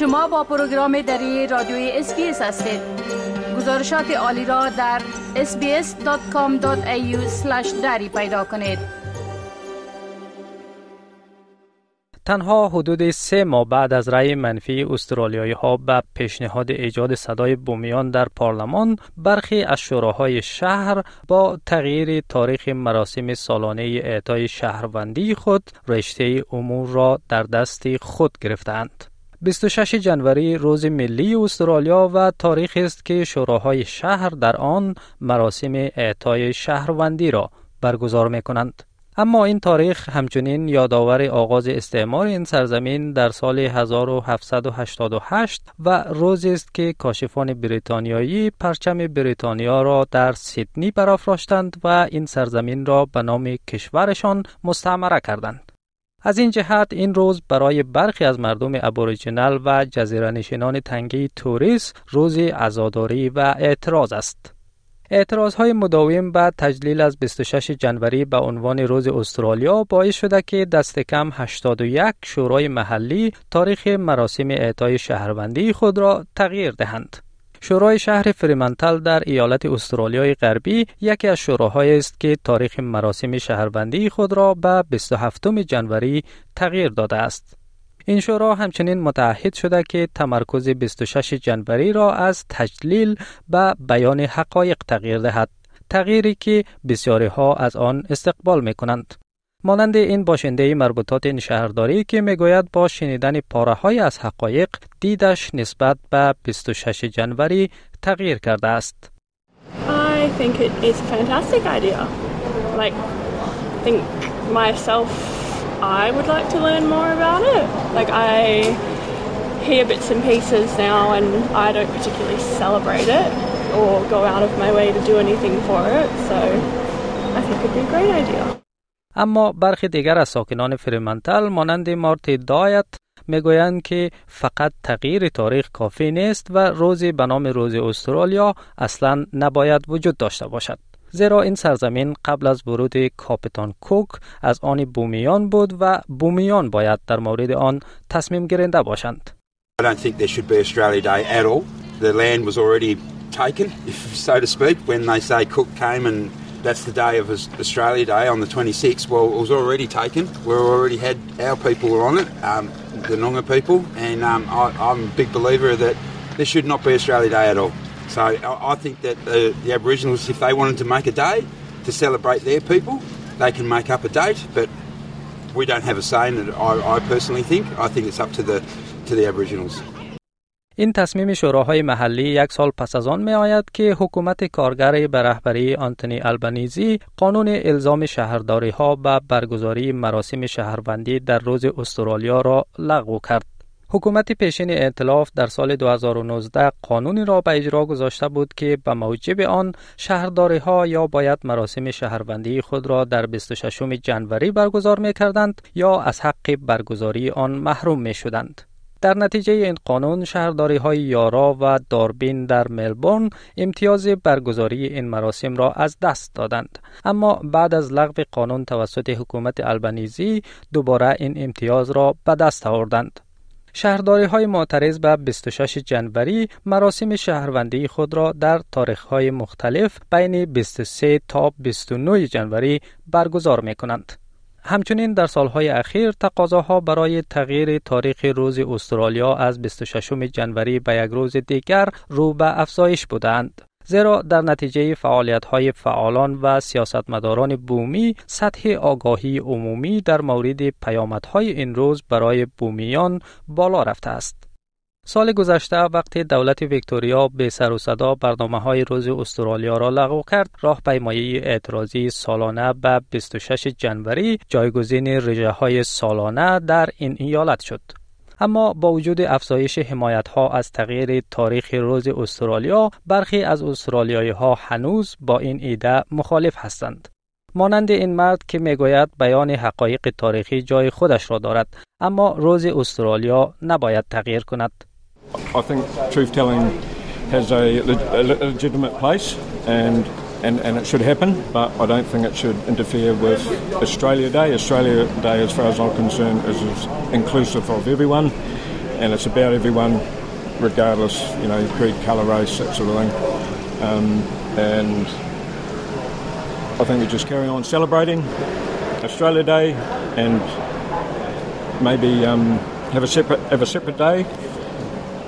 شما با پروگرام دری رادیوی SBS هستید گزارشات عالی را در sbs.com.au دری پیدا کنید تنها حدود سه ماه بعد از رأی منفی استرالیایی ها به پیشنهاد ایجاد صدای بومیان در پارلمان برخی از شوراهای شهر با تغییر تاریخ مراسم سالانه اعطای شهروندی خود رشته امور را در دست خود گرفتند. 26 جنوری روز ملی استرالیا و تاریخ است که شوراهای شهر در آن مراسم اعطای شهروندی را برگزار می کنند. اما این تاریخ همچنین یادآور آغاز استعمار این سرزمین در سال 1788 و روزی است که کاشفان بریتانیایی پرچم بریتانیا را در سیدنی برافراشتند و این سرزمین را به نام کشورشان مستعمره کردند. از این جهت این روز برای برخی از مردم Aboriginal و جزیره نشینان تنگی توریس روز عزاداری و اعتراض است. اعتراض های مداوم بعد تجلیل از 26 جنوری به عنوان روز استرالیا باعث شده که دست کم 81 شورای محلی تاریخ مراسم اعطای شهروندی خود را تغییر دهند. شورای شهر فریمنتل در ایالت استرالیای غربی یکی از شوراهایی است که تاریخ مراسم شهروندی خود را به 27 جنوری تغییر داده است. این شورا همچنین متعهد شده که تمرکز 26 جنوری را از تجلیل به بیان حقایق تغییر دهد. تغییری که بسیاری ها از آن استقبال می کنند. مانند این باشنده مربوطات این شهرداری که می‌گوید با شنیدن پاره های از حقایق دیدش نسبت به 26 جنوری تغییر کرده است. I think it is a fantastic idea. Like, think myself, I would like to learn more about it. Like, I hear bits and pieces now and I don't particularly celebrate it or go out of my way to do anything for it. So, I think it'd be a great idea. اما برخی دیگر از ساکنان فریمنتل مانند مارتی دایت می‌گویند که فقط تغییر تاریخ کافی نیست و روزی به نام روز استرالیا اصلا نباید وجود داشته باشد. زیرا این سرزمین قبل از ورود کاپیتان کوک از آن بومیان بود و بومیان باید در مورد آن تصمیم گیرنده باشند. I don't think there should be Australia Day at all. The land was already taken, if so to speak, when they say Cook came and that's the day of Australia Day on the 26th. Well, it was already taken. We already had our people were on it, um, the Noongar people, and um, I, I'm a big believer that there should not be Australia Day at all. So I, I think that the, the Aboriginals, if they wanted to make a day to celebrate their people, they can make up a date, but we don't have a say in it. I, I personally think. I think it's up to the to the Aboriginals. این تصمیم شوراهای محلی یک سال پس از آن می آید که حکومت کارگر به رهبری آنتونی البنیزی قانون الزام شهرداری ها به برگزاری مراسم شهروندی در روز استرالیا را لغو کرد. حکومت پیشین ائتلاف در سال 2019 قانونی را به اجرا گذاشته بود که به موجب آن شهرداری ها یا باید مراسم شهروندی خود را در 26 جنوری برگزار می کردند یا از حق برگزاری آن محروم می شدند. در نتیجه این قانون شهرداری های یارا و داربین در ملبورن امتیاز برگزاری این مراسم را از دست دادند اما بعد از لغو قانون توسط حکومت البنیزی دوباره این امتیاز را به دست آوردند شهرداری های معترض به 26 جنوری مراسم شهروندی خود را در تاریخ های مختلف بین 23 تا 29 جنوری برگزار می کنند. همچنین در سالهای اخیر تقاضاها برای تغییر تاریخ روز استرالیا از 26 جنوری به یک روز دیگر رو به افزایش بودند. زیرا در نتیجه فعالیت های فعالان و سیاستمداران بومی سطح آگاهی عمومی در مورد پیامدهای این روز برای بومیان بالا رفته است. سال گذشته وقتی دولت ویکتوریا به سر و صدا برنامه های روز استرالیا را لغو کرد راهپیمایی اعتراضی سالانه به 26 جنوری جایگزین رژه های سالانه در این ایالت شد. اما با وجود افزایش حمایت ها از تغییر تاریخ روز استرالیا برخی از استرالیایی ها هنوز با این ایده مخالف هستند. مانند این مرد که می‌گوید بیان حقایق تاریخی جای خودش را دارد اما روز استرالیا نباید تغییر کند. I think truth telling has a, a legitimate place and, and, and it should happen, but I don't think it should interfere with Australia Day. Australia Day, as far as I'm concerned, is, is inclusive of everyone. and it's about everyone, regardless, you know, creed, colour, race, that sort of thing. Um, and I think we just carry on celebrating Australia Day and maybe um, have a separate have a separate day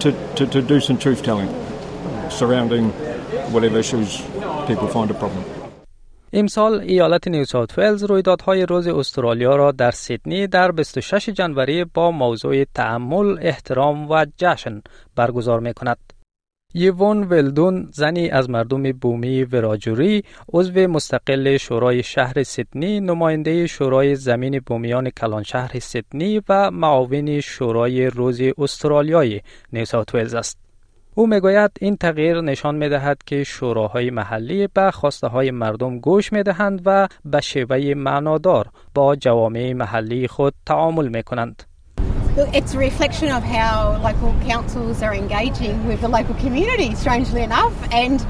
to, to, to do some truth telling surrounding whatever issues people find a problem. امسال ایالت نیو ساوت ولز رویدادهای روز استرالیا را در سیدنی در 26 جنوری با موضوع تعمل، احترام و جشن برگزار می کند. یوون ولدون زنی از مردم بومی وراجوری عضو مستقل شورای شهر سیدنی نماینده شورای زمین بومیان کلان شهر سیدنی و معاون شورای روز استرالیای نیو ساوت ولز است او می‌گوید این تغییر نشان می دهد که شوراهای محلی به خواسته های مردم گوش می دهند و به شیوه معنادار با جوامع محلی خود تعامل می کنند. It's a reflection of how local councils are engaging with the local community, strangely enough. And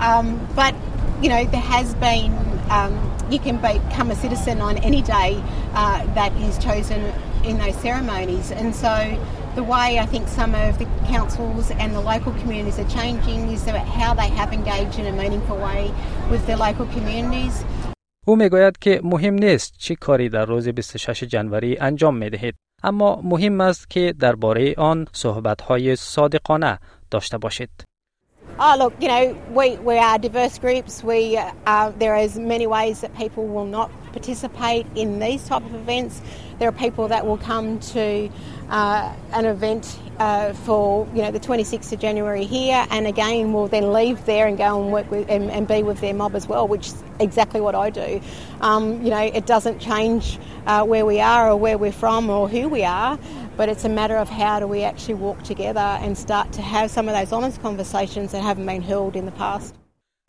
um, but you know there has been um, you can become a citizen on any day uh, that is chosen in those ceremonies, and so the way I think some of the councils and the local communities are changing is about how they have engaged in a meaningful way with their local communities. او میگوید که مهم نیست چی کاری در روز 26 جنوری انجام می دهید اما مهم است که درباره آن صحبت‌های صادقانه داشته باشید. Oh, look, you know, we, we are diverse groups. We, uh, there is many ways that people will not participate in these type of events. There are people that will come to uh, an event uh, for you know the 26th of January here, and again will then leave there and go and work with and, and be with their mob as well, which is exactly what I do. Um, you know, it doesn't change uh, where we are or where we're from or who we are, but it's a matter of how do we actually walk together and start to have some of those honest conversations that haven't been held in the past.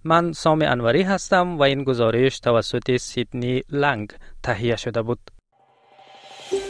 من سامی انوری هستم و این گزارش توسط سیدنی لنگ تهیه شده بود.